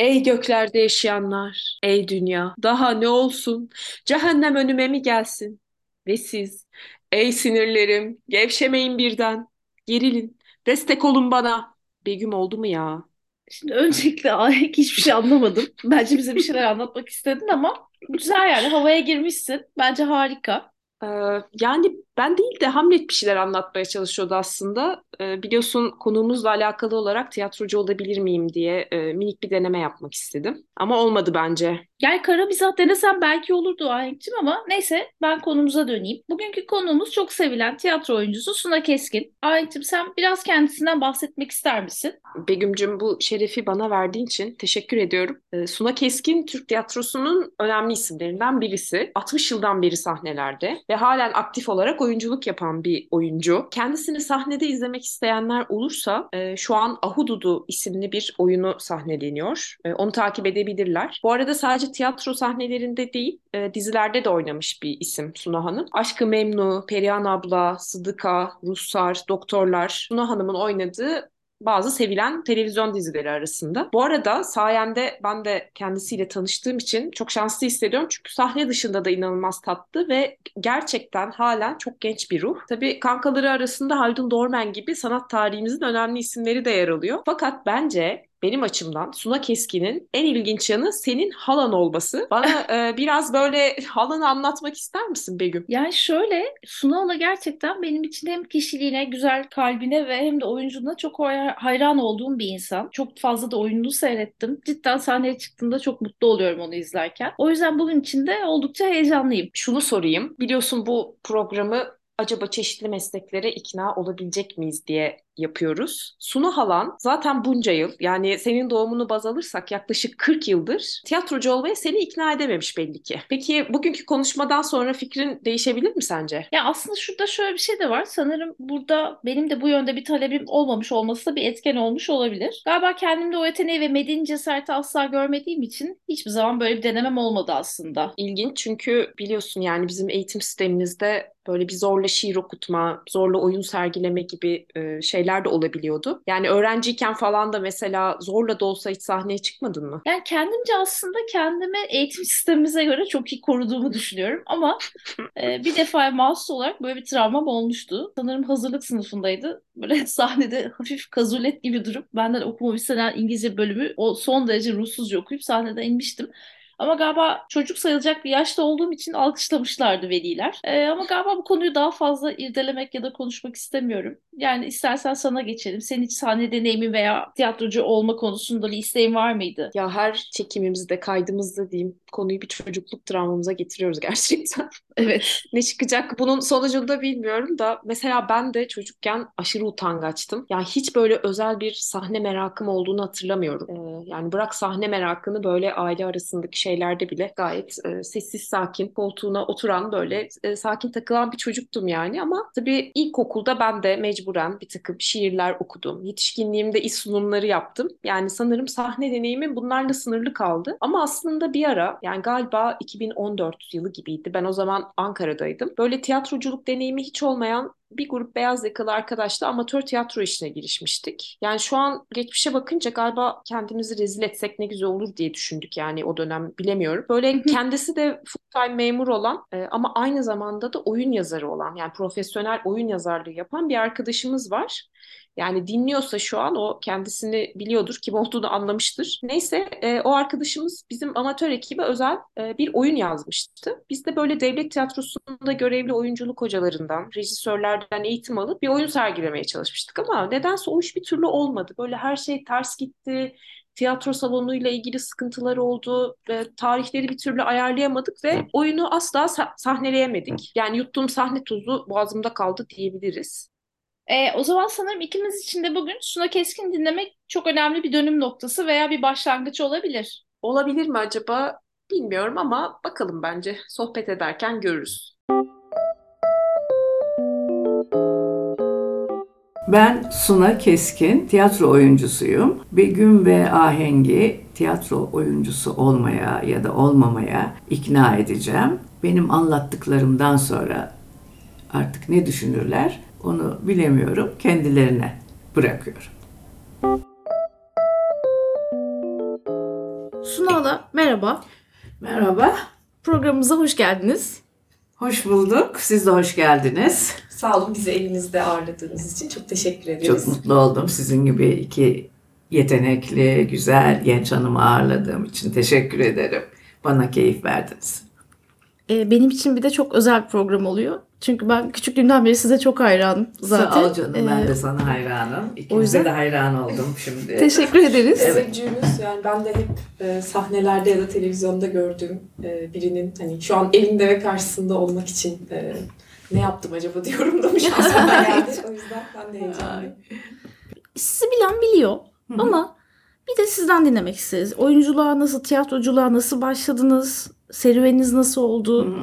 Ey göklerde yaşayanlar, ey dünya, daha ne olsun? Cehennem önüme mi gelsin? Ve siz, ey sinirlerim, gevşemeyin birden. Gerilin, destek olun bana. Begüm oldu mu ya? Şimdi öncelikle ay, hiçbir şey anlamadım. Bence bize bir şeyler anlatmak istedin ama güzel yani havaya girmişsin. Bence harika. Ee, yani ben değil de Hamlet bir şeyler anlatmaya çalışıyordu aslında. Ee, biliyorsun konuğumuzla alakalı olarak tiyatrocu olabilir miyim diye e, minik bir deneme yapmak istedim. Ama olmadı bence. Gel kara mizah denesem belki olurdu Ahenk'cim ama neyse ben konumuza döneyim. Bugünkü konuğumuz çok sevilen tiyatro oyuncusu Suna Keskin. Ahenk'cim sen biraz kendisinden bahsetmek ister misin? Begüm'cüm bu şerefi bana verdiğin için teşekkür ediyorum. Ee, Suna Keskin Türk tiyatrosunun önemli isimlerinden birisi. 60 yıldan beri sahnelerde ve halen aktif olarak oyunculuk yapan bir oyuncu. Kendisini sahnede izlemek isteyenler olursa e, şu an Ahududu isimli bir oyunu sahneleniyor. E, onu takip edebilirler. Bu arada sadece tiyatro sahnelerinde değil, e, dizilerde de oynamış bir isim Suna Hanım. Aşkı Memnu, Perihan Abla, Sıdıka, Ruhsar, Doktorlar Suna Hanım'ın oynadığı bazı sevilen televizyon dizileri arasında. Bu arada sayende ben de kendisiyle tanıştığım için çok şanslı hissediyorum. Çünkü sahne dışında da inanılmaz tatlı ve gerçekten halen çok genç bir ruh. Tabii kankaları arasında Haldun Dorman gibi sanat tarihimizin önemli isimleri de yer alıyor. Fakat bence benim açımdan Suna Keskin'in en ilginç yanı senin halan olması. Bana e, biraz böyle halanı anlatmak ister misin Begüm? Yani şöyle Suna Hala gerçekten benim için hem kişiliğine, güzel kalbine ve hem de oyunculuğuna çok hayran olduğum bir insan. Çok fazla da oyununu seyrettim. Cidden sahneye çıktığında çok mutlu oluyorum onu izlerken. O yüzden bugün için de oldukça heyecanlıyım. Şunu sorayım. Biliyorsun bu programı acaba çeşitli mesleklere ikna olabilecek miyiz diye yapıyoruz. Sunu Halan zaten bunca yıl yani senin doğumunu baz alırsak yaklaşık 40 yıldır tiyatrocu olmaya seni ikna edememiş belli ki. Peki bugünkü konuşmadan sonra fikrin değişebilir mi sence? Ya aslında şurada şöyle bir şey de var. Sanırım burada benim de bu yönde bir talebim olmamış olması da bir etken olmuş olabilir. Galiba kendimde o yeteneği ve medeni cesareti asla görmediğim için hiçbir zaman böyle bir denemem olmadı aslında. İlginç çünkü biliyorsun yani bizim eğitim sistemimizde böyle bir zorla şiir okutma, zorla oyun sergileme gibi e, şeyler şeyler de olabiliyordu. Yani öğrenciyken falan da mesela zorla da olsa hiç sahneye çıkmadın mı? Yani kendimce aslında kendimi eğitim sistemimize göre çok iyi koruduğumu düşünüyorum ama e, bir defa mahsus olarak böyle bir travmam olmuştu. Sanırım hazırlık sınıfındaydı. Böyle sahnede hafif kazulet gibi durup benden okuma bir sene İngilizce bölümü o son derece ruhsuzca okuyup sahneden inmiştim. Ama galiba çocuk sayılacak bir yaşta olduğum için alkışlamışlardı veliler. Ee, ama galiba bu konuyu daha fazla irdelemek ya da konuşmak istemiyorum. Yani istersen sana geçelim. Senin hiç sahne deneyimin veya tiyatrocu olma konusunda bir isteğin var mıydı? Ya her çekimimizde, kaydımızda diyeyim konuyu bir çocukluk travmamıza getiriyoruz gerçekten. Evet. ne çıkacak bunun sonucunda bilmiyorum da mesela ben de çocukken aşırı utangaçtım. Yani hiç böyle özel bir sahne merakım olduğunu hatırlamıyorum. Ee, yani bırak sahne merakını böyle aile arasındaki şeylerde bile gayet e, sessiz sakin koltuğuna oturan böyle e, sakin takılan bir çocuktum yani ama tabii ilkokulda ben de mecburen bir takım şiirler okudum. Yetişkinliğimde iş sunumları yaptım. Yani sanırım sahne deneyimim bunlarla sınırlı kaldı. Ama aslında bir ara yani galiba 2014 yılı gibiydi. Ben o zaman Ankara'daydım. Böyle tiyatroculuk deneyimi hiç olmayan bir grup beyaz yakalı arkadaşla amatör tiyatro işine girişmiştik. Yani şu an geçmişe bakınca galiba kendimizi rezil etsek ne güzel olur diye düşündük yani o dönem bilemiyorum. Böyle kendisi de full time memur olan e, ama aynı zamanda da oyun yazarı olan yani profesyonel oyun yazarlığı yapan bir arkadaşımız var. Yani dinliyorsa şu an o kendisini biliyordur, kim olduğunu anlamıştır. Neyse e, o arkadaşımız bizim amatör ekibe özel e, bir oyun yazmıştı. Biz de böyle devlet tiyatrosunda görevli oyunculuk hocalarından, rejisörlerden eğitim alıp bir oyun sergilemeye çalışmıştık ama nedense o iş bir türlü olmadı. Böyle her şey ters gitti tiyatro salonuyla ilgili sıkıntılar oldu. E, tarihleri bir türlü ayarlayamadık ve oyunu asla sa- sahneleyemedik. Yani yuttuğum sahne tuzu boğazımda kaldı diyebiliriz. E, o zaman sanırım ikimiz için de bugün Suna Keskin dinlemek çok önemli bir dönüm noktası veya bir başlangıç olabilir. Olabilir mi acaba bilmiyorum ama bakalım bence sohbet ederken görürüz. Ben Suna Keskin, tiyatro oyuncusuyum. Begüm ve Ahengi tiyatro oyuncusu olmaya ya da olmamaya ikna edeceğim. Benim anlattıklarımdan sonra artık ne düşünürler onu bilemiyorum. Kendilerine bırakıyorum. Suna'la merhaba. Merhaba. Programımıza hoş geldiniz. Hoş bulduk. Siz de hoş geldiniz. Sağ olun bizi evinizde ağırladığınız için çok teşekkür ederiz. Çok mutlu oldum. Sizin gibi iki yetenekli, güzel genç hanımı ağırladığım için teşekkür ederim. Bana keyif verdiniz. Ee, benim için bir de çok özel bir program oluyor. Çünkü ben küçüklüğümden beri size çok hayranım zaten. Sağ ol canım. Ben Ee, de sana hayranım. İkinize o yüzden- de hayran oldum şimdi. Teşekkür ederiz. Teveccühünüz yani ben de hep e, sahnelerde ya da televizyonda gördüğüm e, birinin hani şu an evinde ve karşısında olmak için e, ne yaptım acaba diyorum da şansıma geldi. O yüzden ben de heyecanlıyım. Sizi bilen biliyor ama bir de sizden dinlemek isteriz. Oyunculuğa nasıl, tiyatroculuğa nasıl başladınız? Serüveniniz nasıl oldu?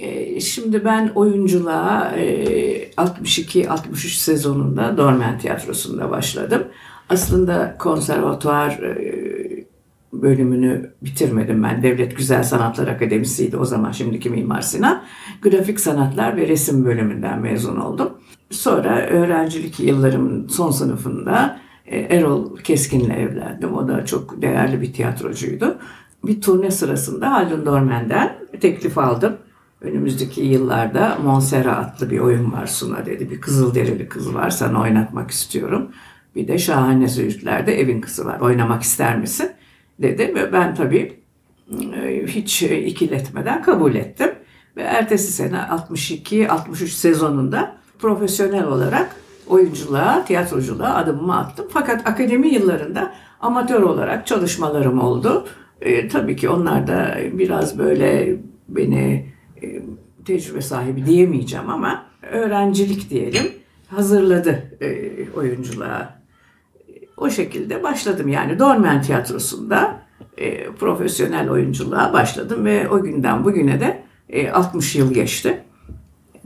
Ee, Şimdi ben oyunculuğa e, 62-63 sezonunda Dormen Tiyatrosu'nda başladım. Aslında konservatuvar e, bölümünü bitirmedim ben. Devlet Güzel Sanatlar Akademisi'ydi o zaman şimdiki Mimar Sinan. Grafik Sanatlar ve Resim bölümünden mezun oldum. Sonra öğrencilik yıllarımın son sınıfında e, Erol Keskin'le evlendim. O da çok değerli bir tiyatrocuydu. Bir turne sırasında Haldun Dormen'den teklif aldım. Önümüzdeki yıllarda Monsera adlı bir oyun var Suna dedi. Bir Kızılderili kız var sana oynatmak istiyorum. Bir de Şahane Züğürtler'de evin kızı var. Oynamak ister misin? Dedi ve ben tabii e, hiç ikiletmeden kabul ettim. Ve ertesi sene 62-63 sezonunda profesyonel olarak oyunculuğa, tiyatroculuğa adımımı attım. Fakat akademi yıllarında amatör olarak çalışmalarım oldu. E, tabii ki onlar da biraz böyle beni e, tecrübe sahibi diyemeyeceğim ama öğrencilik diyelim hazırladı e, oyunculuğa. O şekilde başladım yani Dormen Tiyatrosu'nda e, profesyonel oyunculuğa başladım ve o günden bugüne de e, 60 yıl geçti.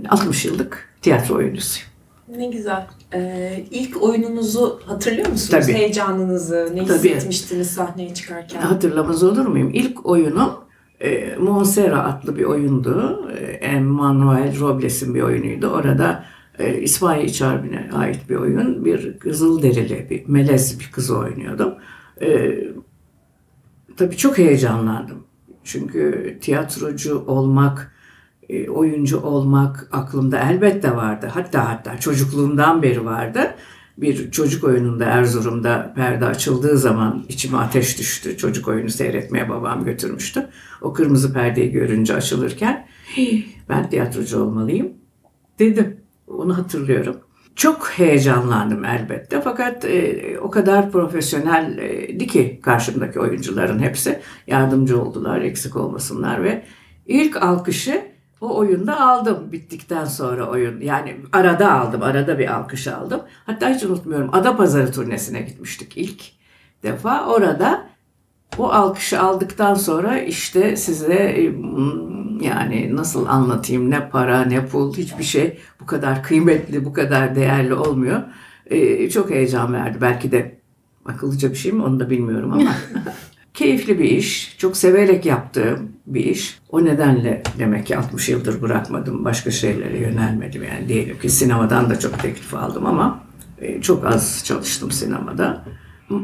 60 yıllık tiyatro oyuncusuyum. Ne güzel. Ee, ilk oyununuzu hatırlıyor musunuz? Tabii. Heyecanınızı, ne Tabii. hissetmiştiniz sahneye çıkarken? Hatırlamaz olur muyum? İlk oyunum e, Monsera adlı bir oyundu. E, Emmanuel Robles'in bir oyunuydu. Orada e, İspanya İç Harbi'ne ait bir oyun. Bir Kızılderili, bir melez bir kızı oynuyordum. E, tabii çok heyecanlandım. Çünkü tiyatrocu olmak, oyuncu olmak aklımda elbette vardı. Hatta hatta çocukluğumdan beri vardı. Bir çocuk oyununda Erzurum'da perde açıldığı zaman içime ateş düştü. Çocuk oyunu seyretmeye babam götürmüştü. O kırmızı perdeyi görünce açılırken "Hii, ben tiyatrocu olmalıyım dedim. Onu hatırlıyorum. Çok heyecanlandım elbette fakat e, o kadar profesyoneldi ki karşımdaki oyuncuların hepsi yardımcı oldular eksik olmasınlar ve ilk alkışı o oyunda aldım bittikten sonra oyun. Yani arada aldım, arada bir alkış aldım. Hatta hiç unutmuyorum Adapazarı turnesine gitmiştik ilk defa. Orada o alkışı aldıktan sonra işte size e, mm, yani nasıl anlatayım ne para ne pul hiçbir şey bu kadar kıymetli bu kadar değerli olmuyor. E, çok heyecan verdi. Belki de akıllıca bir şey mi onu da bilmiyorum ama keyifli bir iş. Çok severek yaptığım bir iş. O nedenle demek ki 60 yıldır bırakmadım. Başka şeylere yönelmedim. Yani diyelim ki sinemadan da çok teklif aldım ama e, çok az çalıştım sinemada.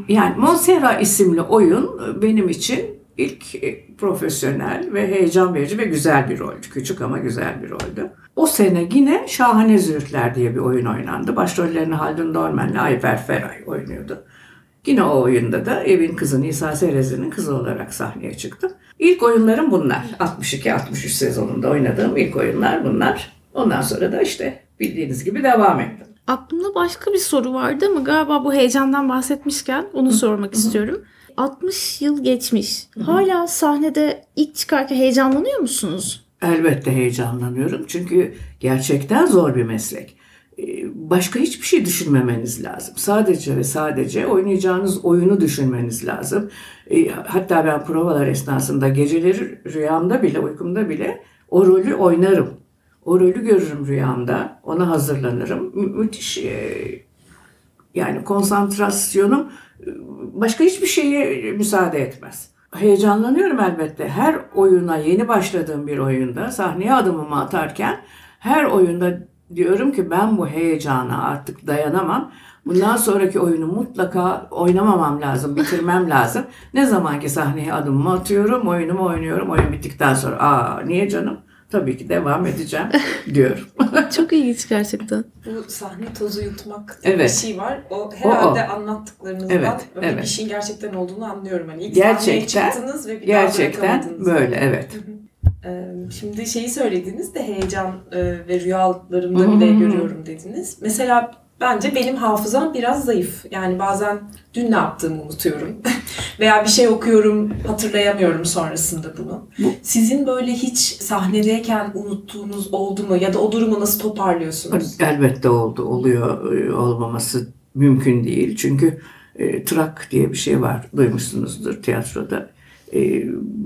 Yani Monserra isimli oyun benim için ilk e, profesyonel ve heyecan verici ve güzel bir roldü. Küçük ama güzel bir roldü. O sene yine Şahane Züğürtler diye bir oyun oynandı. Başrollerini Haldun Dormen'le Ayfer Feray oynuyordu. Yine o oyunda da evin kızı Nisa Serezli'nin kızı olarak sahneye çıktım. İlk oyunlarım bunlar. 62-63 sezonunda oynadığım ilk oyunlar bunlar. Ondan sonra da işte bildiğiniz gibi devam ettim. Aklımda başka bir soru vardı ama galiba bu heyecandan bahsetmişken onu sormak istiyorum. 60 yıl geçmiş. Hala sahnede ilk çıkarken heyecanlanıyor musunuz? Elbette heyecanlanıyorum çünkü gerçekten zor bir meslek. Başka hiçbir şey düşünmemeniz lazım. Sadece ve sadece oynayacağınız oyunu düşünmeniz lazım. Ee, Hatta ben provalar esnasında geceleri rüyamda bile, uykumda bile o rolü oynarım. O rolü görürüm rüyamda, ona hazırlanırım. Mü- müthiş e, yani konsantrasyonum e, başka hiçbir şeye müsaade etmez. Heyecanlanıyorum elbette. Her oyuna yeni başladığım bir oyunda sahneye adımımı atarken her oyunda diyorum ki ben bu heyecana artık dayanamam. Bundan sonraki oyunu mutlaka oynamamam lazım, bitirmem lazım. Ne zamanki sahneye adımımı atıyorum, oyunumu oynuyorum. Oyun bittikten sonra aa niye canım? Tabii ki devam edeceğim diyorum. Çok ilginç gerçekten. Bu sahne tozu yutmak Evet. bir şey var. O herhalde anlattıklarınızdan Evet, öyle evet. bir şeyin gerçekten olduğunu anlıyorum. Hani ilk Gerçekten- sahneye çıktınız ve bir Gerçekten daha böyle evet. Şimdi şeyi söylediniz de heyecan e, ve rüyalarımda bile görüyorum dediniz. Mesela bence benim hafızam biraz zayıf. Yani bazen dün ne yaptığımı unutuyorum. Veya bir şey okuyorum hatırlayamıyorum sonrasında bunu. Bu- Sizin böyle hiç sahnedeyken unuttuğunuz oldu mu? Ya da o durumu nasıl toparlıyorsunuz? Elbette oldu, oluyor. Ee, Olmaması mümkün değil. Çünkü e, trak diye bir şey var. Duymuşsunuzdur tiyatroda. E,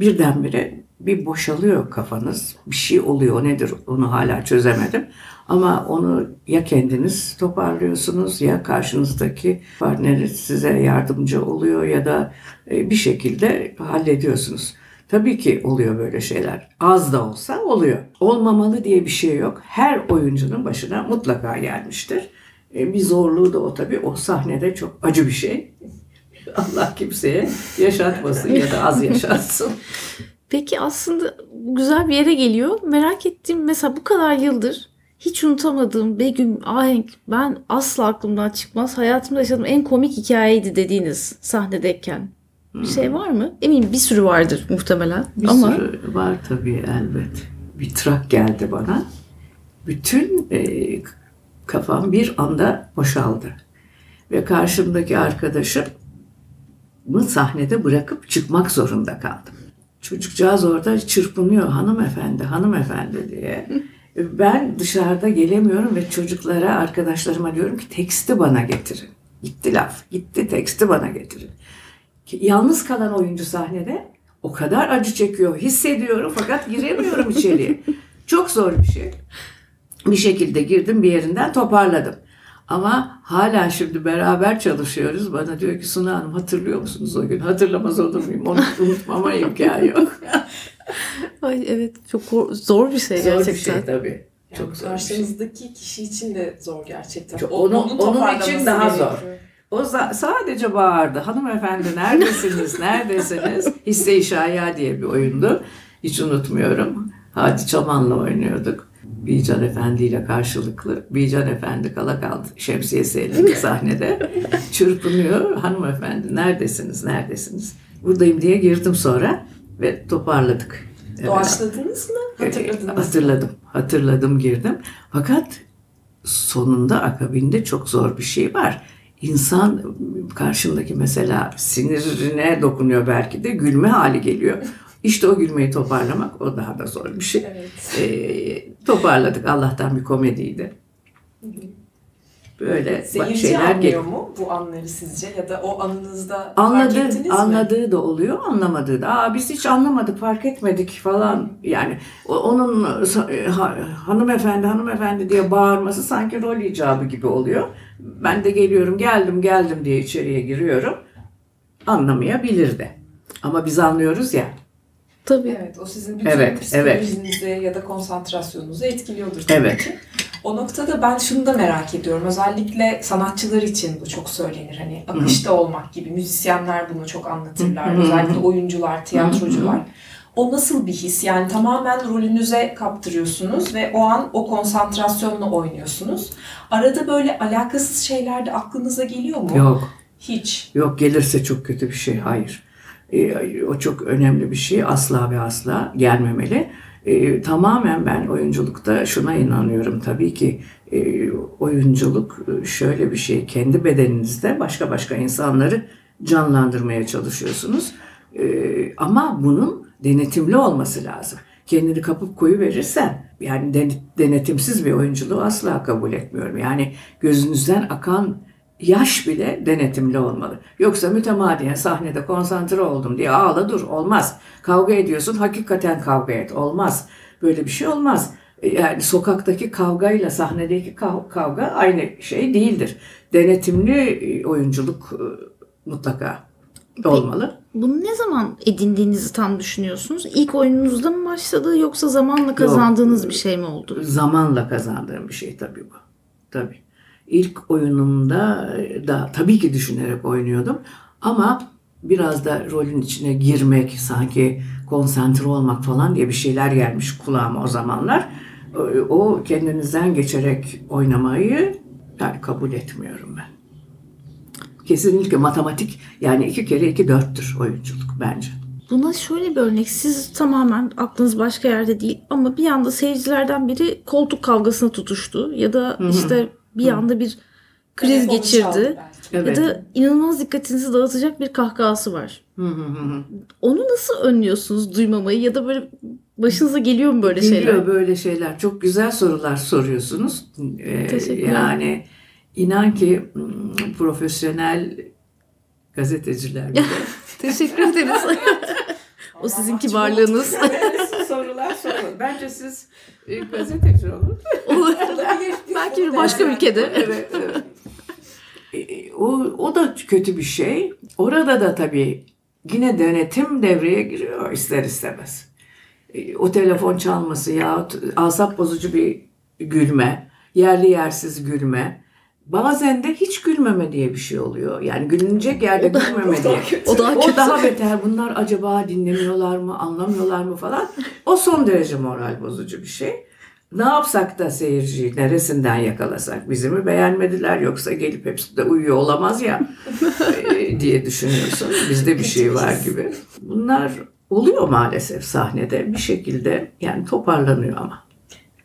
birdenbire bir boşalıyor kafanız. Bir şey oluyor. Nedir onu hala çözemedim. Ama onu ya kendiniz toparlıyorsunuz ya karşınızdaki partneri size yardımcı oluyor ya da e, bir şekilde hallediyorsunuz. Tabii ki oluyor böyle şeyler. Az da olsa oluyor. Olmamalı diye bir şey yok. Her oyuncunun başına mutlaka gelmiştir. E, Bir zorluğu da o tabii. O sahnede çok acı bir şey. Allah kimseye yaşatmasın ya da az yaşatsın. Peki aslında güzel bir yere geliyor. Merak ettiğim mesela bu kadar yıldır hiç unutamadığım Begüm Ahenk ben asla aklımdan çıkmaz. Hayatımda yaşadığım en komik hikayeydi dediğiniz sahnedeyken. Bir şey var mı? Eminim bir sürü vardır muhtemelen. Bir Ama sürü var tabii elbet. Bir trak geldi bana. Bütün e, kafam bir anda boşaldı. Ve karşımdaki arkadaşımı sahnede bırakıp çıkmak zorunda kaldım. Çocukcağız orada çırpınıyor hanımefendi, hanımefendi diye. Ben dışarıda gelemiyorum ve çocuklara, arkadaşlarıma diyorum ki teksti bana getirin. Gitti laf, gitti teksti bana getirin. Yalnız kalan oyuncu sahnede o kadar acı çekiyor, hissediyorum fakat giremiyorum içeriye. Çok zor bir şey. Bir şekilde girdim bir yerinden toparladım. Ama hala şimdi beraber çalışıyoruz. Bana diyor ki Suna Hanım hatırlıyor musunuz o gün? Hatırlamaz olur muyum? Onu unutmama imkanı yok. Ay evet çok kor- zor bir şey Zor bir gerçekten. şey tabii. Yani Çok zor bir şey. karşınızdaki kişi için de zor gerçekten. Çok- onu- onun toparlaması için daha zor. O za- sadece bağırdı. Hanımefendi neredesiniz, neredesiniz? Hisse-i Şaya diye bir oyundu. Hiç unutmuyorum. Hadi Çaman'la oynuyorduk. Bican Efendi ile karşılıklı. Bican Efendi kala kaldı. Şemsiyesi elinde sahnede. Çırpınıyor. Hanımefendi neredesiniz, neredesiniz? Buradayım diye girdim sonra ve toparladık. Evet. Doğaçladınız mı? Hatırladınız mı? Hatırladım. Hatırladım girdim. Fakat sonunda akabinde çok zor bir şey var. İnsan karşındaki mesela sinirine dokunuyor belki de gülme hali geliyor. İşte o gülmeyi toparlamak o daha da zor bir şey. Evet. Ee, toparladık. Allah'tan bir komediydi. Böyle Seyirci şeyler anlıyor mu bu anları sizce? Ya da o anınızda fark Anladı, ettiniz mi? anladığı da oluyor, anlamadığı da. Aa, biz hiç anlamadık, fark etmedik falan. Yani o- onun e, ha- hanımefendi, hanımefendi diye bağırması sanki rol icabı gibi oluyor. Ben de geliyorum, geldim, geldim diye içeriye giriyorum. Anlamayabilir de. Ama biz anlıyoruz ya. Tabii. Evet, o sizin bütün Evet, psikolojinizi ya da konsantrasyonunuzu etkiliyordur tabii Evet. ki. O noktada ben şunu da merak ediyorum. Özellikle sanatçılar için bu çok söylenir. Hani akışta olmak gibi. Müzisyenler bunu çok anlatırlar. Hı hı. Özellikle oyuncular, tiyatrocular. O nasıl bir his? Yani tamamen rolünüze kaptırıyorsunuz ve o an o konsantrasyonla oynuyorsunuz. Arada böyle alakasız şeyler de aklınıza geliyor mu? Yok. Hiç. Yok gelirse çok kötü bir şey. Hayır. Ee, o çok önemli bir şey. Asla ve asla gelmemeli. Ee, tamamen ben oyunculukta şuna inanıyorum. Tabii ki e, oyunculuk e, şöyle bir şey. Kendi bedeninizde başka başka insanları canlandırmaya çalışıyorsunuz. Ee, ama bunun denetimli olması lazım. Kendini kapıp koyu verirsen yani den- denetimsiz bir oyunculuğu asla kabul etmiyorum. Yani gözünüzden akan yaş bile denetimli olmalı. Yoksa mütemadiyen sahnede konsantre oldum diye ağla dur olmaz. Kavga ediyorsun hakikaten kavga et olmaz. Böyle bir şey olmaz. Yani sokaktaki kavgayla sahnedeki kav- kavga aynı şey değildir. Denetimli e, oyunculuk e, mutlaka olmalı. Bunu ne zaman edindiğinizi tam düşünüyorsunuz? İlk oyununuzda mı başladı yoksa zamanla kazandığınız bir şey mi oldu? Zamanla kazandığım bir şey tabii bu. Tabii. İlk oyunumda da tabii ki düşünerek oynuyordum. Ama biraz da rolün içine girmek, sanki konsantre olmak falan diye bir şeyler gelmiş kulağıma o zamanlar. O kendinizden geçerek oynamayı yani kabul etmiyorum ben. Kesinlikle matematik yani iki kere iki dörttür oyunculuk bence. Buna şöyle bir örnek. Siz tamamen aklınız başka yerde değil ama bir anda seyircilerden biri koltuk kavgasına tutuştu ya da işte bir anda bir kriz Telefonu geçirdi. belki. Ya da inanılmaz dikkatinizi dağıtacak bir kahkahası var. Hı hı hı hı. Onu nasıl önlüyorsunuz duymamayı ya da böyle başınıza geliyor mu böyle Geliyor şeyler? böyle şeyler. Çok güzel sorular soruyorsunuz. Ee, Teşekkürler. yani inan ki hmm, profesyonel gazeteciler bile Teşekkür ederiz. o sizin kibarlığınız. sorular sorun. Bence siz e, gazeteci olun. Olabilir. Belki bir başka ülkede. evet, evet. E, O, o da kötü bir şey. Orada da tabii yine denetim devreye giriyor ister istemez. E, O telefon çalması yahut asap bozucu bir gülme, yerli yersiz gülme. Bazen de hiç gülmeme diye bir şey oluyor. Yani gülünecek yerde gülmeme diye. O daha O kötü. daha beter. Bunlar acaba dinlemiyorlar mı, anlamıyorlar mı falan. O son derece moral bozucu bir şey. Ne yapsak da seyirciyi neresinden yakalasak bizi mi beğenmediler yoksa gelip hepsi de uyuyor olamaz ya e, diye düşünüyorsun. Bizde bir şey var gibi. Bunlar oluyor maalesef sahnede bir şekilde yani toparlanıyor ama.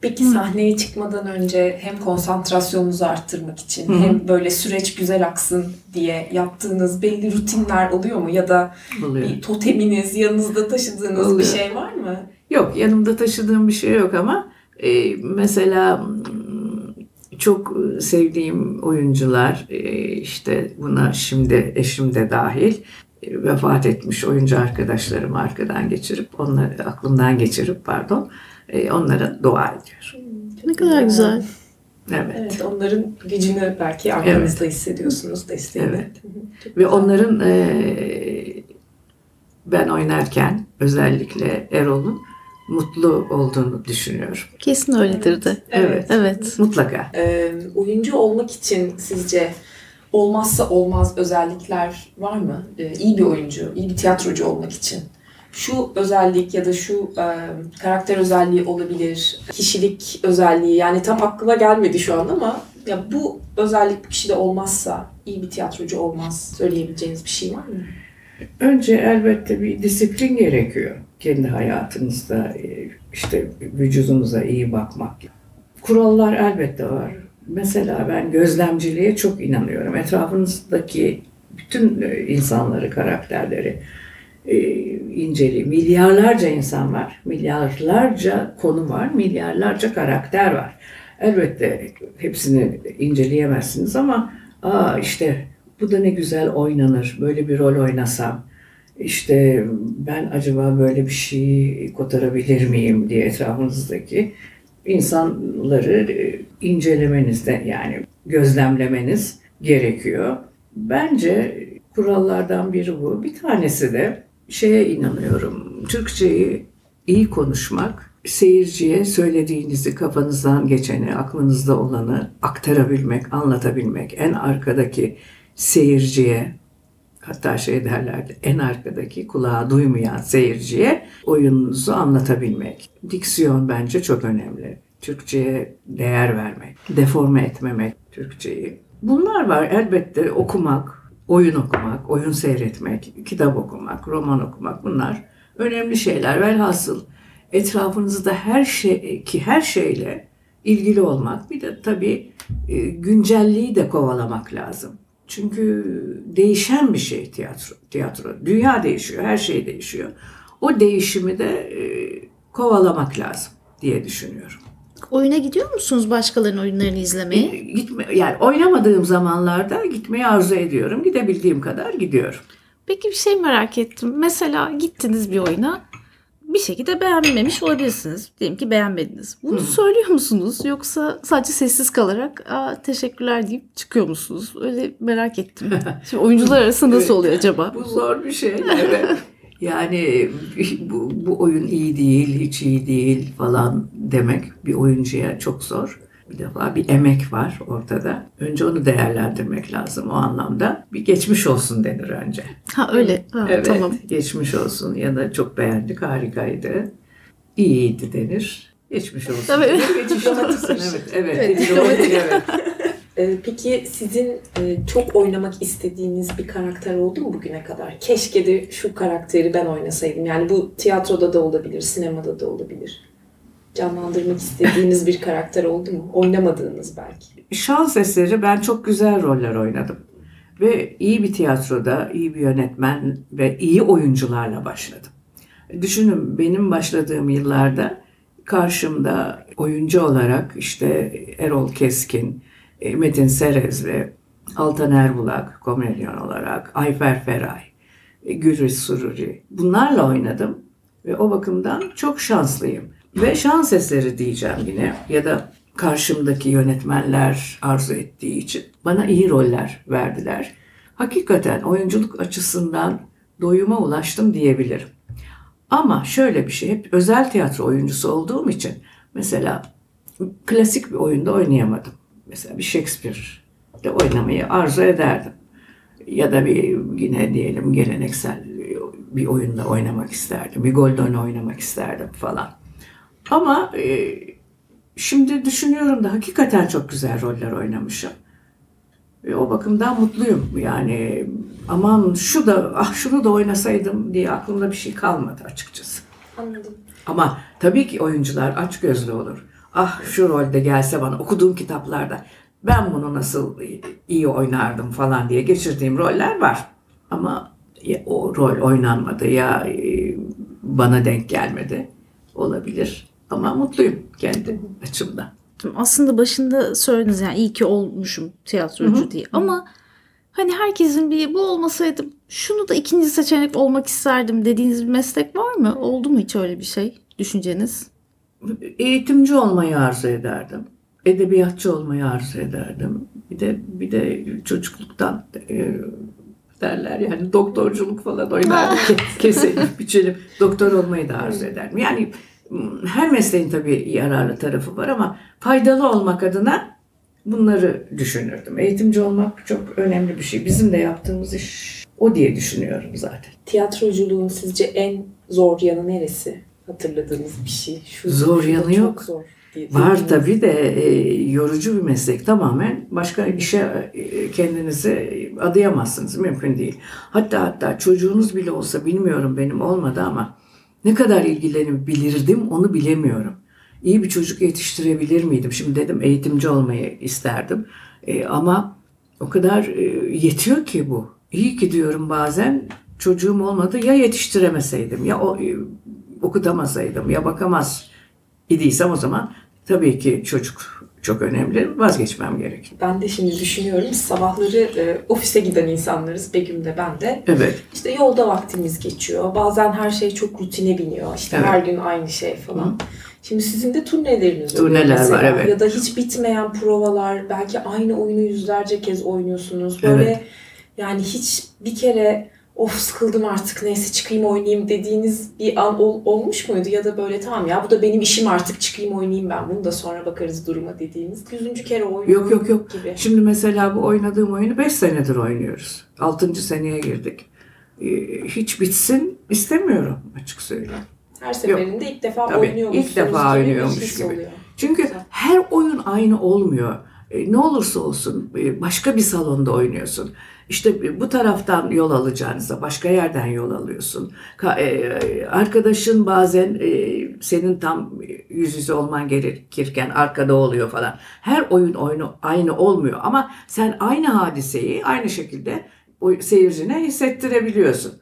Peki sahneye çıkmadan önce hem konsantrasyonunuzu arttırmak için Hı hı. hem böyle süreç güzel aksın diye yaptığınız belli rutinler oluyor mu? Ya da Oluyor. bir toteminiz, yanınızda taşıdığınız bir Oluyor. şey var mı? Yok yanımda taşıdığım bir şey yok ama e, mesela mm, çok sevdiğim oyuncular e, işte buna şimdi eşim de dahil e, vefat etmiş oyuncu arkadaşlarımı arkadan geçirip onları aklımdan geçirip pardon e, onlara dua ediyorum. ne kadar güzel. Evet. Evet, onların gücünü belki arkanızda hissediyorsunuz, desteğini. Evet. Çok Ve güzel. onların e, ben oynarken özellikle Erol'un mutlu olduğunu düşünüyorum. Kesin öyledir de. Evet. Evet. Mutlaka. Ee, oyuncu olmak için sizce olmazsa olmaz özellikler var mı? Ee, iyi bir oyuncu, iyi bir tiyatrocu olmak için. Şu özellik ya da şu e, karakter özelliği olabilir, kişilik özelliği yani tam aklıma gelmedi şu an ama ya bu özellik bir kişide olmazsa iyi bir tiyatrocu olmaz söyleyebileceğiniz bir şey var mı? Önce elbette bir disiplin gerekiyor. Kendi hayatınızda e, işte vücudunuza iyi bakmak. Kurallar elbette var. Mesela ben gözlemciliğe çok inanıyorum. Etrafınızdaki bütün e, insanları, karakterleri e, inceli. Milyarlarca insan var, milyarlarca konu var, milyarlarca karakter var. Elbette hepsini inceleyemezsiniz ama aa işte bu da ne güzel oynanır, böyle bir rol oynasam. İşte ben acaba böyle bir şey kotarabilir miyim diye etrafınızdaki insanları e, incelemenizde yani gözlemlemeniz gerekiyor. Bence kurallardan biri bu. Bir tanesi de şeye inanıyorum. Türkçeyi iyi konuşmak, seyirciye söylediğinizi, kafanızdan geçeni, aklınızda olanı aktarabilmek, anlatabilmek. En arkadaki seyirciye, hatta şey derlerdi, en arkadaki kulağı duymayan seyirciye oyununuzu anlatabilmek. Diksiyon bence çok önemli. Türkçe'ye değer vermek, deforme etmemek Türkçeyi. Bunlar var elbette okumak, oyun okumak, oyun seyretmek, kitap okumak, roman okumak bunlar önemli şeyler. Velhasıl etrafınızda her şey ki her şeyle ilgili olmak bir de tabii e, güncelliği de kovalamak lazım. Çünkü değişen bir şey tiyatro. Tiyatro. Dünya değişiyor, her şey değişiyor. O değişimi de e, kovalamak lazım diye düşünüyorum. Oyuna gidiyor musunuz başkalarının oyunlarını izlemeye? E, Gitme, yani oynamadığım zamanlarda gitmeyi arzu ediyorum. Gidebildiğim kadar gidiyorum. Peki bir şey merak ettim. Mesela gittiniz bir oyuna bir şekilde beğenmemiş olabilirsiniz. Diyelim ki beğenmediniz. Bunu söylüyor musunuz? Yoksa sadece sessiz kalarak Aa, teşekkürler deyip çıkıyor musunuz? Öyle merak ettim. Şimdi oyuncular arasında nasıl oluyor acaba? Bu zor bir şey. Evet. Yani bu, bu oyun iyi değil, hiç iyi değil falan demek bir oyuncuya çok zor. Bir defa bir emek var ortada. Önce onu değerlendirmek lazım o anlamda. Bir geçmiş olsun denir önce. Ha öyle. Ha, Evet, Tamam. geçmiş olsun ya da çok beğendik, harikaydı. İyiydi denir. Geçmiş olsun. Tabii. Geçmiş olsun. Evet, evet. Evet, evet. evet. Ee, peki sizin e, çok oynamak istediğiniz bir karakter oldu mu bugüne kadar? Keşke de şu karakteri ben oynasaydım. Yani bu tiyatroda da olabilir, sinemada da olabilir. Canlandırmak istediğiniz bir karakter oldu mu? Oynamadığınız belki. Şans eseri ben çok güzel roller oynadım. Ve iyi bir tiyatroda, iyi bir yönetmen ve iyi oyuncularla başladım. Düşünün benim başladığım yıllarda karşımda oyuncu olarak işte Erol Keskin, e, Metin Serezli, Altan Erbulak komedyen olarak, Ayfer Feray, e, Gülriz Sururi bunlarla oynadım. Ve o bakımdan çok şanslıyım. Ve şans eseri diyeceğim yine ya da karşımdaki yönetmenler arzu ettiği için bana iyi roller verdiler. Hakikaten oyunculuk açısından doyuma ulaştım diyebilirim. Ama şöyle bir şey, hep özel tiyatro oyuncusu olduğum için mesela klasik bir oyunda oynayamadım. Mesela bir Shakespeare'de oynamayı arzu ederdim. Ya da bir yine diyelim geleneksel bir oyunda oynamak isterdim. Bir Goldon oynamak isterdim falan. Ama e, şimdi düşünüyorum da hakikaten çok güzel roller oynamışım. Ve o bakımdan mutluyum. Yani aman şu da ah şunu da oynasaydım diye aklımda bir şey kalmadı açıkçası. Anladım. Ama tabii ki oyuncular aç gözlü olur. Ah şu rolde gelse bana okuduğum kitaplarda ben bunu nasıl iyi oynardım falan diye geçirdiğim roller var. Ama ya o rol oynanmadı ya e, bana denk gelmedi. Olabilir. Ama mutluyum kendi açımdan. Aslında başında söylediniz yani iyi ki olmuşum tiyatrocu Hı hı. diye. Ama hani herkesin bir bu olmasaydı şunu da ikinci seçenek olmak isterdim dediğiniz bir meslek var mı? Oldu mu hiç öyle bir şey düşünceniz? Eğitimci olmayı arzu ederdim. Edebiyatçı olmayı arzu ederdim. Bir de bir de çocukluktan e, derler yani doktorculuk falan oynardım. Ke- Keselim, biçelim. Doktor olmayı da arzu ederdim. Yani her mesleğin tabii yararlı tarafı var ama faydalı olmak adına bunları düşünürdüm. Eğitimci olmak çok önemli bir şey. Bizim de yaptığımız iş o diye düşünüyorum zaten. Tiyatroculuğun sizce en zor yanı neresi? Hatırladığınız bir şey. Şu, Zor yanı çok yok. Zor diye- Var tabii de e, yorucu bir meslek tamamen. Başka işe e, kendinizi adayamazsınız. Mümkün değil. Hatta hatta çocuğunuz bile olsa bilmiyorum benim olmadı ama ne kadar ilgilenebilirdim onu bilemiyorum. İyi bir çocuk yetiştirebilir miydim? Şimdi dedim eğitimci olmayı isterdim. E, ama o kadar e, yetiyor ki bu. İyi ki diyorum bazen çocuğum olmadı ya yetiştiremeseydim ya o, e, okutamasaydım ya bakamaz idiysem o zaman tabii ki çocuk çok önemli. Vazgeçmem gerek. Ben de şimdi düşünüyorum sabahları e, ofise giden insanlarız Begüm de ben de. Evet. İşte yolda vaktimiz geçiyor. Bazen her şey çok rutine biniyor. İşte Evet. her gün aynı şey falan. Şimdi sizin de turneleriniz Turneler var, mesela. evet. Ya da hiç bitmeyen provalar. Belki aynı oyunu yüzlerce kez oynuyorsunuz. Böyle Evet. yani hiç bir kere of sıkıldım artık neyse çıkayım oynayayım dediğiniz bir an ol- olmuş muydu? Ya da böyle tamam ya bu da benim işim artık çıkayım oynayayım ben bunu da sonra bakarız duruma dediğiniz. Yüzüncü kere oynuyorum Yok yok yok. gibi. Şimdi mesela bu oynadığım oyunu 5 senedir oynuyoruz. 6. seneye girdik. Ee, Hiç bitsin istemiyorum açık söyleyeyim. Her seferinde ilk defa Tabii, oynuyormuşsunuz ilk defa gibi bir oynuyormuş gibi. oluyor. Çünkü Güzel. her oyun aynı olmuyor. E, Ne olursa olsun e, başka bir salonda oynuyorsun. İşte bu taraftan yol alacağınıza başka yerden yol alıyorsun. E, Arkadaşın bazen e, senin tam yüz yüze olman gerekirken arkada oluyor falan. Her oyun oyunu aynı olmuyor ama sen aynı hadiseyi aynı şekilde seyircine hissettirebiliyorsun.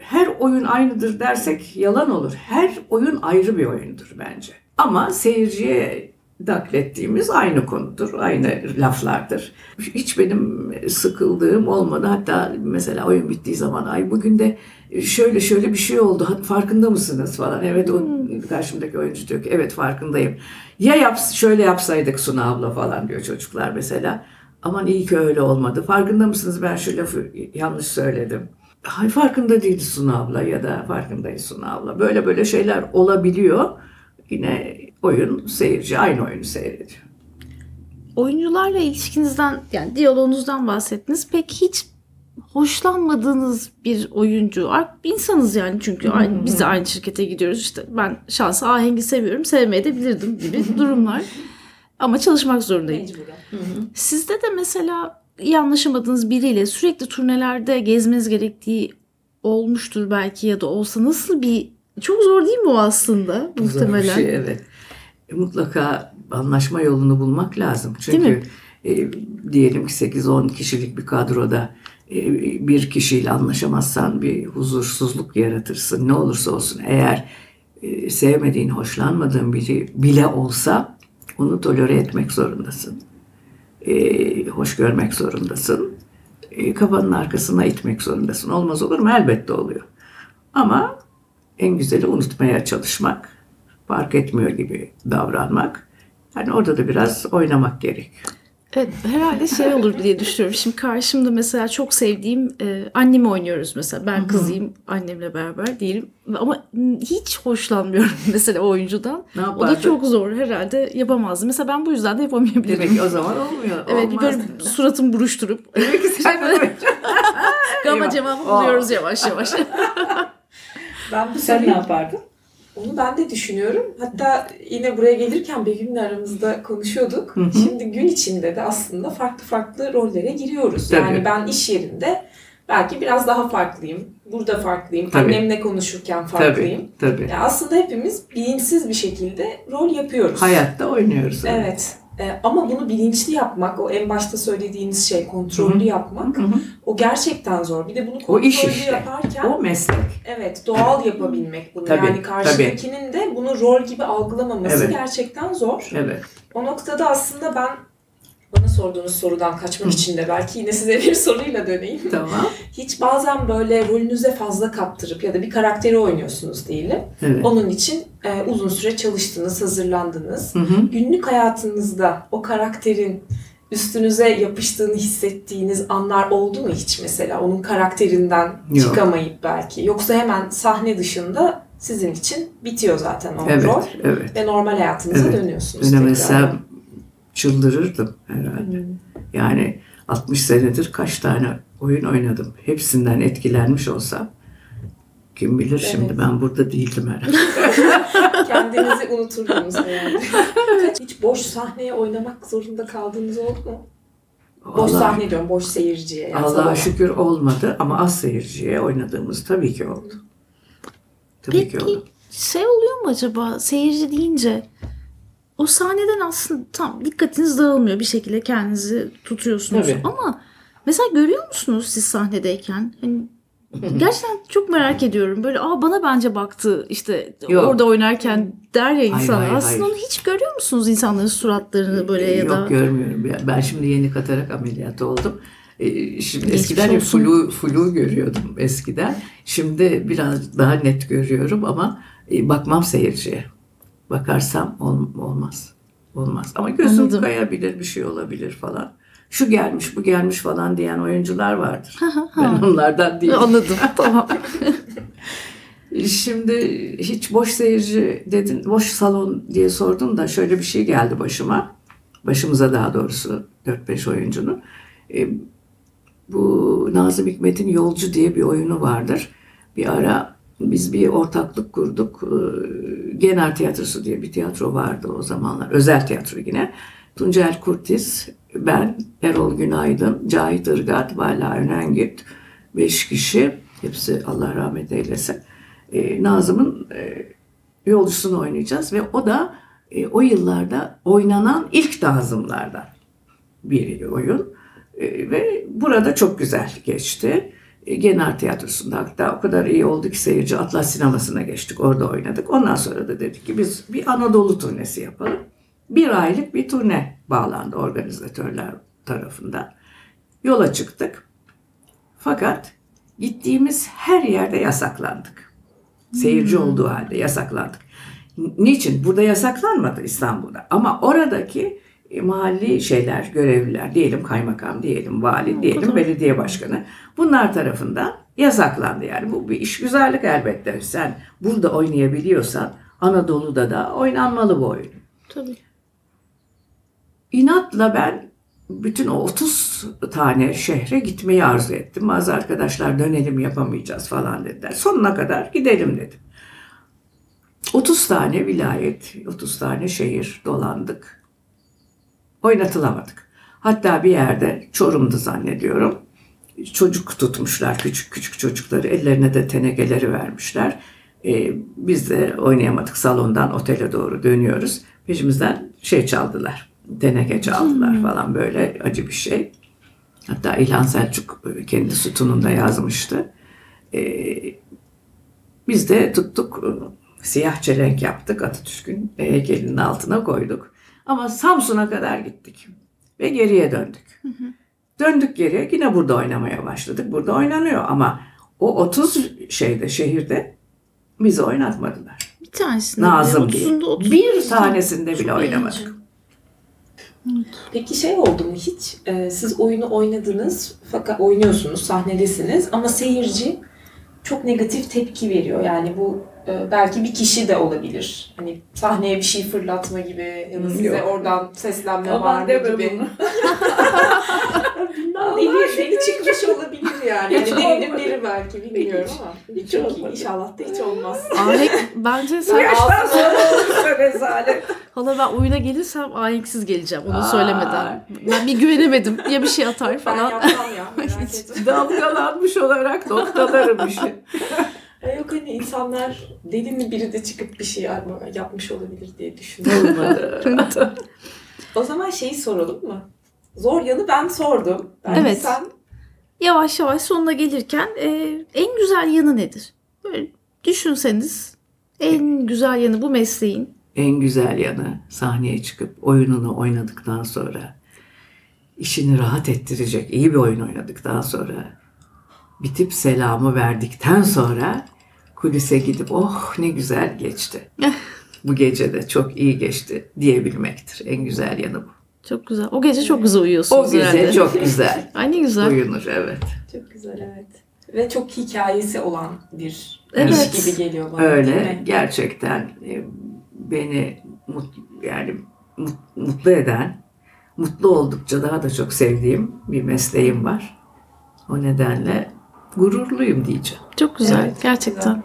Her oyun aynıdır dersek yalan olur. Her oyun ayrı bir oyundur bence. Ama seyirciye naklettiğimiz aynı konudur, aynı laflardır. Hiç benim sıkıldığım olmadı. Hatta mesela oyun bittiği zaman ay bugün de şöyle şöyle bir şey oldu. Farkında mısınız falan. Evet o karşımdaki oyuncu diyor ki evet farkındayım. Ya yap, şöyle yapsaydık Suna abla falan diyor çocuklar mesela. Aman iyi ki öyle olmadı. Farkında mısınız ben şu lafı yanlış söyledim. Hay farkında değildi Suna abla ya da farkındayız Suna abla. Böyle böyle şeyler olabiliyor. Yine oyun seyirci aynı oyunu seyrediyor. oyuncularla ilişkinizden yani diyaloğunuzdan bahsettiniz. Peki hiç hoşlanmadığınız bir oyuncu, insanız yani çünkü aynı, biz de aynı şirkete gidiyoruz işte ben şansı ahengi seviyorum, sevmeye de bilirdim gibi durumlar. Ama çalışmak zorundayım. Sizde de mesela iyi anlaşamadığınız biriyle sürekli turnelerde gezmeniz gerektiği olmuştur belki ya da olsa nasıl bir çok zor değil mi o aslında Zor bir muhtemelen? şey, evet. Mutlaka anlaşma yolunu bulmak lazım. Çünkü e, diyelim ki 8-10 kişilik bir kadroda e, bir kişiyle anlaşamazsan bir huzursuzluk yaratırsın. Ne olursa olsun eğer e, sevmediğin, hoşlanmadığın biri bile olsa onu tolere etmek zorundasın. E, hoş görmek zorundasın. E, kafanın arkasına itmek zorundasın. Olmaz olur mu? Elbette oluyor. Ama en güzeli unutmaya çalışmak, fark etmiyor gibi davranmak. Hani orada da biraz oynamak gerek. Evet, herhalde şey olur diye düşünüyorum. Şimdi karşımda mesela çok sevdiğim e, annemi oynuyoruz mesela. Ben kızıyım annemle beraber diyelim. Ama hiç hoşlanmıyorum mesela o oyuncudan. Ne O da çok zor herhalde yapamazdım. Mesela ben bu yüzden de yapamayabilirim. Demek ki o zaman olmuyor. Evet Olmaz. böyle suratımı buruşturup Demek ki sen oyuncu. ama Eyvah. cevabı buluyoruz yavaş yavaş. Ben bu Sen ne yapardın? Onu ben de düşünüyorum. Hatta yine buraya gelirken Begüm'le aramızda konuşuyorduk. Hı hı. Şimdi gün içinde de aslında farklı farklı rollere giriyoruz. Tabii. Yani ben iş yerinde belki biraz daha farklıyım. Burada farklıyım. Tabii. Annemle konuşurken farklıyım. Tabii, tabii. Yani aslında hepimiz bilinçsiz bir şekilde rol yapıyoruz. Hayatta oynuyoruz. Evet. Ee, ama bunu bilinçli yapmak, o en başta söylediğiniz şey kontrollü Hı hı. yapmak, Hı hı. o gerçekten zor. Bir de bunu O kontrollü iş işte. yaparken O meslek. Evet, doğal yapabilmek bunu. Tabii, yani karşıdakinin de bunu rol gibi algılamaması Evet. gerçekten zor. Evet. O noktada aslında ben sorduğunuz sorudan kaçmak için de belki yine size bir soruyla döneyim. Tamam. Hiç bazen böyle rolünüze fazla kaptırıp ya da bir karakteri oynuyorsunuz diyelim. Evet. Onun için e, uzun süre çalıştınız, hazırlandınız. Hı hı. Günlük hayatınızda o karakterin üstünüze yapıştığını hissettiğiniz anlar oldu mu hiç mesela? Onun karakterinden Yok. çıkamayıp belki. Yoksa hemen sahne dışında sizin için bitiyor zaten o Evet, rol. evet. Ve normal hayatınıza Evet. dönüyorsunuz Denemesem çıldırırdım herhalde. Hmm. Yani 60 senedir kaç tane oyun oynadım. Hepsinden etkilenmiş olsam kim bilir şimdi Evet. ben burada değildim herhalde. Kendinizi unuturdunuz herhalde. hiç boş sahneye oynamak zorunda kaldığınız oldu mu? Boş Vallahi- sahne diyorum, boş seyirciye. Yani Allah'a şükür olmadı ama az seyirciye oynadığımız tabii ki oldu. Tabii ki Peki oldu. şey oluyor mu acaba seyirci deyince o sahneden aslında tam dikkatiniz dağılmıyor bir şekilde kendinizi tutuyorsunuz Tabii. ama mesela görüyor musunuz siz sahnedeyken hani gerçekten çok merak ediyorum böyle aa bana bence baktı işte Yok. orada oynarken der ya Hayır, insan hayır, aslında hayır. onu hiç görüyor musunuz insanların suratlarını böyle ya Yok da görmüyorum. Ya Ben şimdi yeni katarak ameliyatı oldum. Ee, Şimdi Geçmiş eskiden olsun. flu, flu görüyordum eskiden. Şimdi biraz daha net görüyorum ama e, bakmam seyirciye. Bakarsam ol- olmaz. Olmaz. Ama gözüm Anladım. kayabilir, bir şey olabilir falan. Şu gelmiş, bu gelmiş falan diyen oyuncular vardır. ben onlardan değilim. anladım tamam Şimdi hiç boş seyirci dedin, boş salon diye sordum da şöyle bir şey geldi başıma. Başımıza daha doğrusu 4-5 oyuncunun. E, bu Nazım Hikmet'in Yolcu diye bir oyunu vardır. Bir ara biz bir ortaklık kurduk. E, Gener Tiyatrosu diye bir tiyatro vardı o zamanlar. Özel tiyatro yine. Tuncel Kurtiz, ben, Erol Günaydın, Cahit Irgat, Vala Önengit. Beş kişi. Hepsi Allah rahmet eylesin e, Nazım'ın e, yolcusunu oynayacağız ve o da e, o yıllarda oynanan ilk Nazımlardan bir oyun E, ve burada çok güzel geçti. E, Genar Tiyatrosu'nda hatta o kadar iyi oldu ki seyirci Atlas Sineması'na geçtik. Orada oynadık. Ondan sonra da dedik ki biz bir Anadolu turnesi yapalım. Bir aylık bir turne bağlandı organizatörler tarafından. Yola çıktık. Fakat gittiğimiz her yerde yasaklandık. Seyirci olduğu halde yasaklandık. Niçin? Burada yasaklanmadı İstanbul'da. Ama oradaki mahalli şeyler, görevliler, diyelim kaymakam, diyelim vali, diyelim belediye başkanı. Bunlar tarafından yasaklandı. Yani bu bir iş güzellik elbette. Sen burada oynayabiliyorsan Anadolu'da da oynanmalı bu oyun. tabii inatla ben bütün o 30 tane şehre gitmeyi arzu ettim. Bazı arkadaşlar dönelim yapamayacağız falan dediler. Sonuna kadar gidelim dedim. 30 tane vilayet, 30 tane şehir dolandık. Oynatılamadık. Hatta bir yerde Çorum'du zannediyorum. Çocuk tutmuşlar, küçük küçük çocukları. Ellerine de tenekeleri vermişler. Ee, biz de oynayamadık. Salondan otele doğru dönüyoruz. Peşimizden şey çaldılar. Teneke çaldılar falan böyle acı bir şey. Hatta İlhan Selçuk kendi sütununda yazmıştı. Ee, biz de tuttuk siyah çelenk yaptık Atatürk'ün heykelinin altına koyduk. Ama Samsun'a kadar gittik ve geriye döndük. Döndük geriye yine burada oynamaya başladık. Burada oynanıyor ama o 30 şeyde şehirde bizi oynatmadılar. Bir tanesinde Nazım bile, diye. 30'unda 30'unda. Bir tanesinde bile oynamadık. Peki şey oldu mu hiç? Ee, siz oyunu oynadınız fakat oynuyorsunuz, sahnedesiniz ama seyirci çok negatif tepki veriyor. Yani bu belki bir kişi de olabilir. Hani sahneye bir şey fırlatma gibi ya da size yok. oradan seslenme Aman var mı gibi. bunu. deli, deli çıkmış olabilir yani. Hiç yani delinin olmadı. biri belki bilmiyorum ama. Hiç çok olmadı. İnşallah da hiç olmaz. Ahenk bence Bu sen yaştan sonra olursa rezalet. hala ben oyuna gelirsem ahenksiz geleceğim onu Aa. söylemeden. Ben bir güvenemedim ya bir şey atar Ben falan. yapmam ya merak etme. Dalgalanmış olarak noktalarım işi. E, Yok hani insanlar deli mi biri de çıkıp bir şey yapmış olabilir diye düşünüyorum. Olmadı. o zaman şeyi soralım mı? Zor yanı ben sordum. Belki Evet. Sen Yavaş yavaş sonuna gelirken e, en güzel yanı nedir? Böyle düşünseniz en güzel yanı bu mesleğin. En güzel yanı sahneye çıkıp oyununu oynadıktan sonra işini rahat ettirecek iyi bir oyun oynadıktan sonra bitip selamı verdikten sonra kulise gidip oh ne güzel geçti. bu gece de çok iyi geçti diyebilmektir. En güzel yanı bu. Çok güzel. O gece çok güzel O uyuyorsunuz gece herhalde. çok güzel Ay ne güzel. uyunur evet. çok güzel evet. Ve çok hikayesi olan bir Evet. iş gibi geliyor bana. değil Öyle mi? gerçekten e, beni mut, yani mut- mutlu eden, mutlu oldukça daha da çok sevdiğim bir mesleğim var. O nedenle gururluyum diyeceğim. Çok güzel Evet, gerçekten.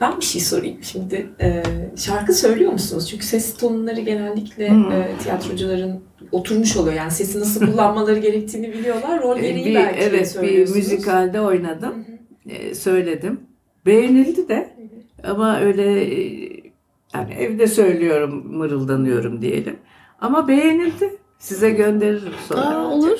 Ben bir şey sorayım şimdi. Ee, şarkı söylüyor musunuz? Çünkü ses tonları genellikle Hmm. e, tiyatrocuların oturmuş oluyor. Yani sesi nasıl kullanmaları gerektiğini biliyorlar. Rol gereği bir, belki de evet bir söylüyorsunuz. müzikalde oynadım, hı. e, söyledim. Beğenildi de ama öyle e, yani evde söylüyorum, mırıldanıyorum diyelim. Ama beğenildi. Size gönderirim sonra. Aa, olur.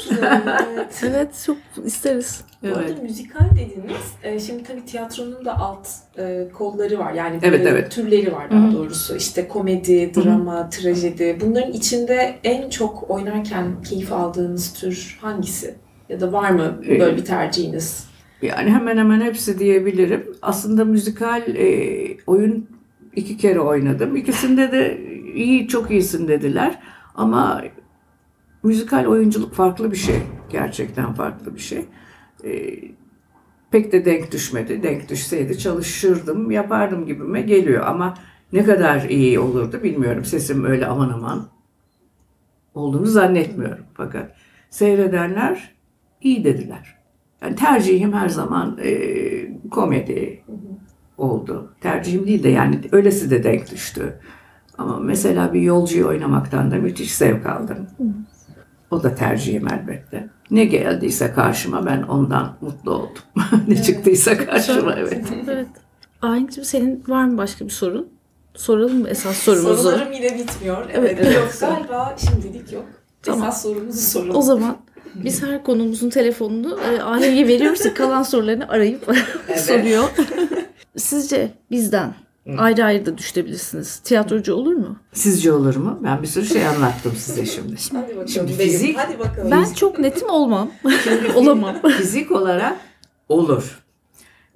Evet. Evet çok isteriz. Bu Evet. arada müzikal dediniz. E, şimdi tabii tiyatronun da alt e, kolları var. Yani Evet, böyle evet. türleri var daha Hı hı. doğrusu. İşte komedi, drama, trajedi. Bunların içinde en çok oynarken keyif aldığınız tür hangisi? Ya da var mı Ee, böyle bir tercihiniz? Yani hemen hemen hepsi diyebilirim. Aslında müzikal e, oyun iki kere oynadım. İkisinde de iyi, çok iyisin dediler. Ama müzikal oyunculuk farklı bir şey. Gerçekten farklı bir şey. E, pek de denk düşmedi. Denk düşseydi çalışırdım, yapardım gibime geliyor. Ama ne kadar iyi olurdu bilmiyorum. Sesim öyle aman aman olduğunu zannetmiyorum. Fakat seyredenler iyi dediler. Yani tercihim her zaman e, komedi oldu. Tercihim değil de yani öylesi de denk düştü. Ama mesela bir yolcuyu oynamaktan da müthiş zevk aldım. O da tercihim elbette. Ne geldiyse karşıma ben ondan mutlu oldum. ne çıktıysa karşıma evet. Evet. Ahenk'cim senin var mı başka bir sorun? Soralım mı esas sorumuzu? Sorularım yine bitmiyor. Evet, Evet. yok galiba şimdilik yok. Tamam. Esas sorumuzu soralım. O zaman biz her konumuzun telefonunu e, Ahenk'e veriyoruz kalan sorularını arayıp soruyor. Sizce bizden ayrı ayrı da düşebilirsiniz. Tiyatrocu olur mu? Sizce olur mu? Ben bir sürü şey anlattım size şimdi. Hadi bakalım. Şimdi fizik- Hadi bakalım. Ben çok netim olmam. Olamam. Fizik olarak olur.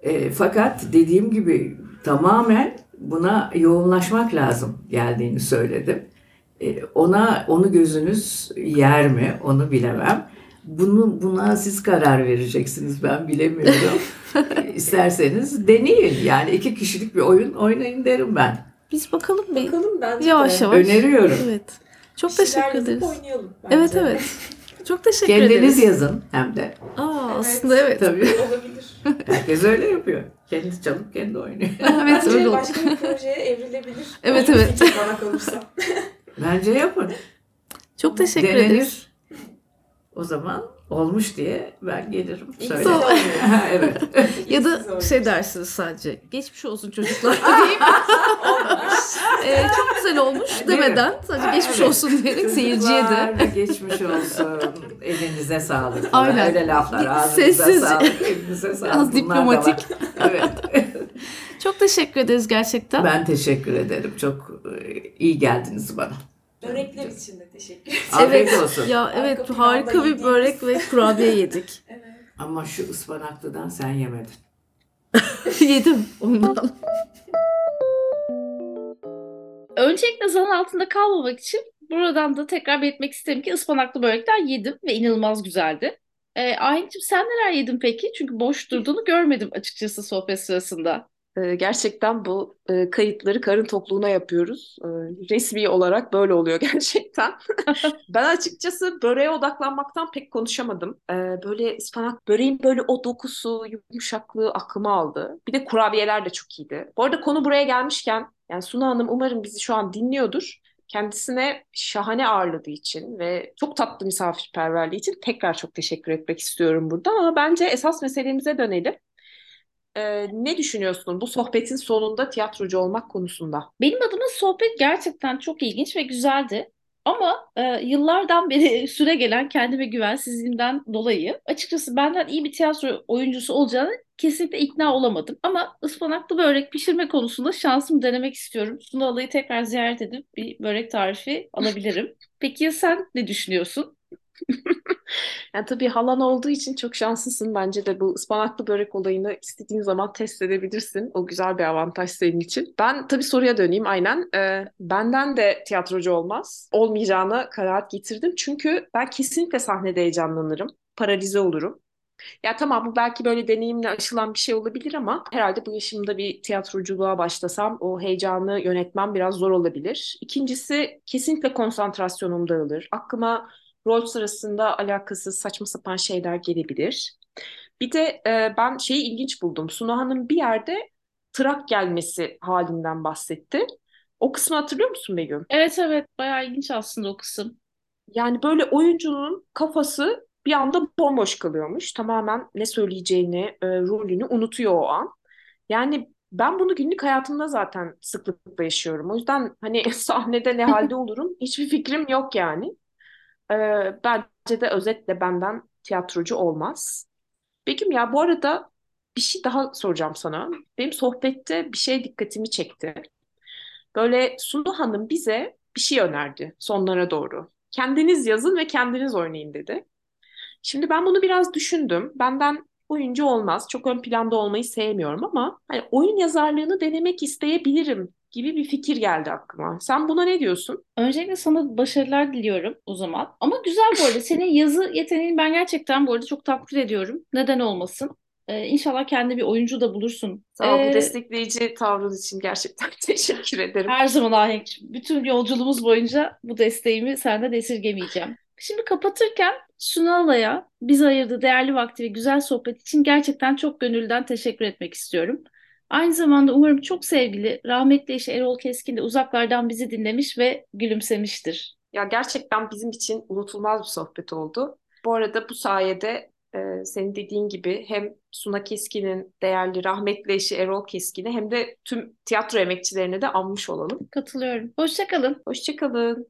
E, fakat dediğim gibi tamamen buna yoğunlaşmak lazım geldiğini söyledim. E, ona onu gözünüz yer mi onu bilemem. Bunu buna siz karar vereceksiniz ben bilemiyorum. İsterseniz deneyin yani iki kişilik bir oyun oynayın derim ben. Biz bakalım bir Bakalım bence yavaş de. yavaş. Öneriyorum. Evet. Çok Bir şeyler teşekkür ederiz. oynayalım bence. Evet evet. Çok teşekkür Kendiniz ederiz. yazın hem de. Aa, aslında evet. Tabii. Olabilir. Herkes öyle yapıyor. Kendi çalıp kendi oynuyor. Evet Bence öyle başka bir projeye evrilebilir. Evet, bir evet. fikir bana kalırsa. Bence yapın. Çok teşekkür Denenir. ederiz. O zaman olmuş diye ben gelirim. Ha, evet. Ya da şey dersiniz sadece. Geçmiş olsun çocuklar deyip e, çok güzel olmuş demeden sadece geçmiş Evet. olsun diyerek seyirciye de geçmiş olsun. Elinize sağlık. falan. Aynen. Öyle laflar. Ağzınıza Sessizce. sağlık. Elinize sağlık. Az diplomatik. Evet. çok teşekkür ederiz gerçekten. Ben teşekkür ederim. Çok e, iyi geldiniz bana. Börekler için Afiyet olsun. Ya evet planda harika bir yediğimiz. börek ve kurabiye yedik. Evet. Ama şu ıspanaklıdan sen yemedin. Yedim ondan. Öncelikle zan altında kalmamak için buradan da tekrar belirtmek isterim ki ıspanaklı börekler yedim ve inanılmaz güzeldi. Ee, Ahenk'cim sen neler yedin peki? Çünkü boş durduğunu görmedim açıkçası sohbet sırasında. Ee, Gerçekten bu e, kayıtları karın tokluğuna yapıyoruz. Ee, Resmi olarak böyle oluyor gerçekten. Ben açıkçası böreğe odaklanmaktan pek konuşamadım. Ee, Böyle ıspanak böreğin böyle o dokusu, yumuşaklığı aklıma aldı. Bir de kurabiyeler de çok iyiydi. Bu arada konu buraya gelmişken, yani Suna Hanım umarım bizi şu an dinliyordur. Kendisine şahane ağırladığı için ve çok tatlı misafirperverliği için tekrar çok teşekkür etmek istiyorum burada. Ama bence esas meselemize dönelim. Ee, ne düşünüyorsun bu sohbetin sonunda tiyatrocu olmak konusunda? Benim adıma sohbet gerçekten çok ilginç ve güzeldi. Ama e, yıllardan beri süre gelen kendime güvensizliğimden dolayı açıkçası benden iyi bir tiyatro oyuncusu olacağını kesinlikle ikna olamadım. Ama ıspanaklı börek pişirme konusunda şansımı denemek istiyorum. Sunu Alayı tekrar ziyaret edip bir börek tarifi alabilirim. Peki ya sen ne düşünüyorsun? Yani tabii halan olduğu için çok şanslısın. Bence de bu ıspanaklı börek olayını istediğin zaman test edebilirsin. O güzel bir avantaj senin için. Ben tabii soruya döneyim aynen. Ee, benden de tiyatrocu olmaz. Olmayacağına kanaat getirdim. Çünkü ben kesinlikle sahnede heyecanlanırım. Paralize olurum. Ya tamam bu belki böyle deneyimle aşılan bir şey olabilir ama herhalde bu yaşımda bir tiyatroculuğa başlasam o heyecanı yönetmem biraz zor olabilir. İkincisi kesinlikle konsantrasyonum dağılır. Aklıma rol sırasında alakasız saçma sapan şeyler gelebilir. Bir de e, ben şeyi ilginç buldum. Suna Hanım bir yerde trak gelmesi halinden bahsetti. O kısmı hatırlıyor musun Begüm? Evet evet bayağı ilginç aslında o kısım. Yani böyle oyuncunun kafası bir anda bomboş kalıyormuş. Tamamen ne söyleyeceğini, e, rolünü unutuyor o an. Yani ben bunu günlük hayatımda zaten sıklıkla yaşıyorum. O yüzden hani sahnede ne halde olurum hiçbir fikrim yok yani. E, bence de özetle benden tiyatrocu olmaz. Begüm ya bu arada bir şey daha soracağım sana. Benim sohbette bir şey dikkatimi çekti. Böyle Sunu Hanım bize bir şey önerdi sonlara doğru. Kendiniz yazın ve kendiniz oynayın dedi. Şimdi ben bunu biraz düşündüm. Benden oyuncu olmaz. Çok ön planda olmayı sevmiyorum ama hani oyun yazarlığını denemek isteyebilirim gibi bir fikir geldi aklıma. Sen buna ne diyorsun? Öncelikle sana başarılar diliyorum o zaman. Ama güzel bu arada. Senin yazı yeteneğini ben gerçekten bu arada çok takdir ediyorum. Neden olmasın? Ee, inşallah kendi bir oyuncu da bulursun. Sağ ol, bu Ee, destekleyici tavrın için gerçekten teşekkür ederim. Her zaman Ahenk. Bütün yolculuğumuz boyunca bu desteğimi senden esirgemeyeceğim. Şimdi kapatırken Sunala'ya bize ayırdığı değerli vakti ve güzel sohbet için gerçekten çok gönülden teşekkür etmek istiyorum. Aynı zamanda umarım çok sevgili rahmetli eşi Erol Keskin de uzaklardan bizi dinlemiş ve gülümsemiştir. Ya gerçekten bizim için unutulmaz bir sohbet oldu. Bu arada bu sayede e, senin dediğin gibi hem Suna Keskin'in değerli rahmetli eşi Erol Keskin'i hem de tüm tiyatro emekçilerini de anmış olalım. Katılıyorum. Hoşça kalın. Hoşçakalın.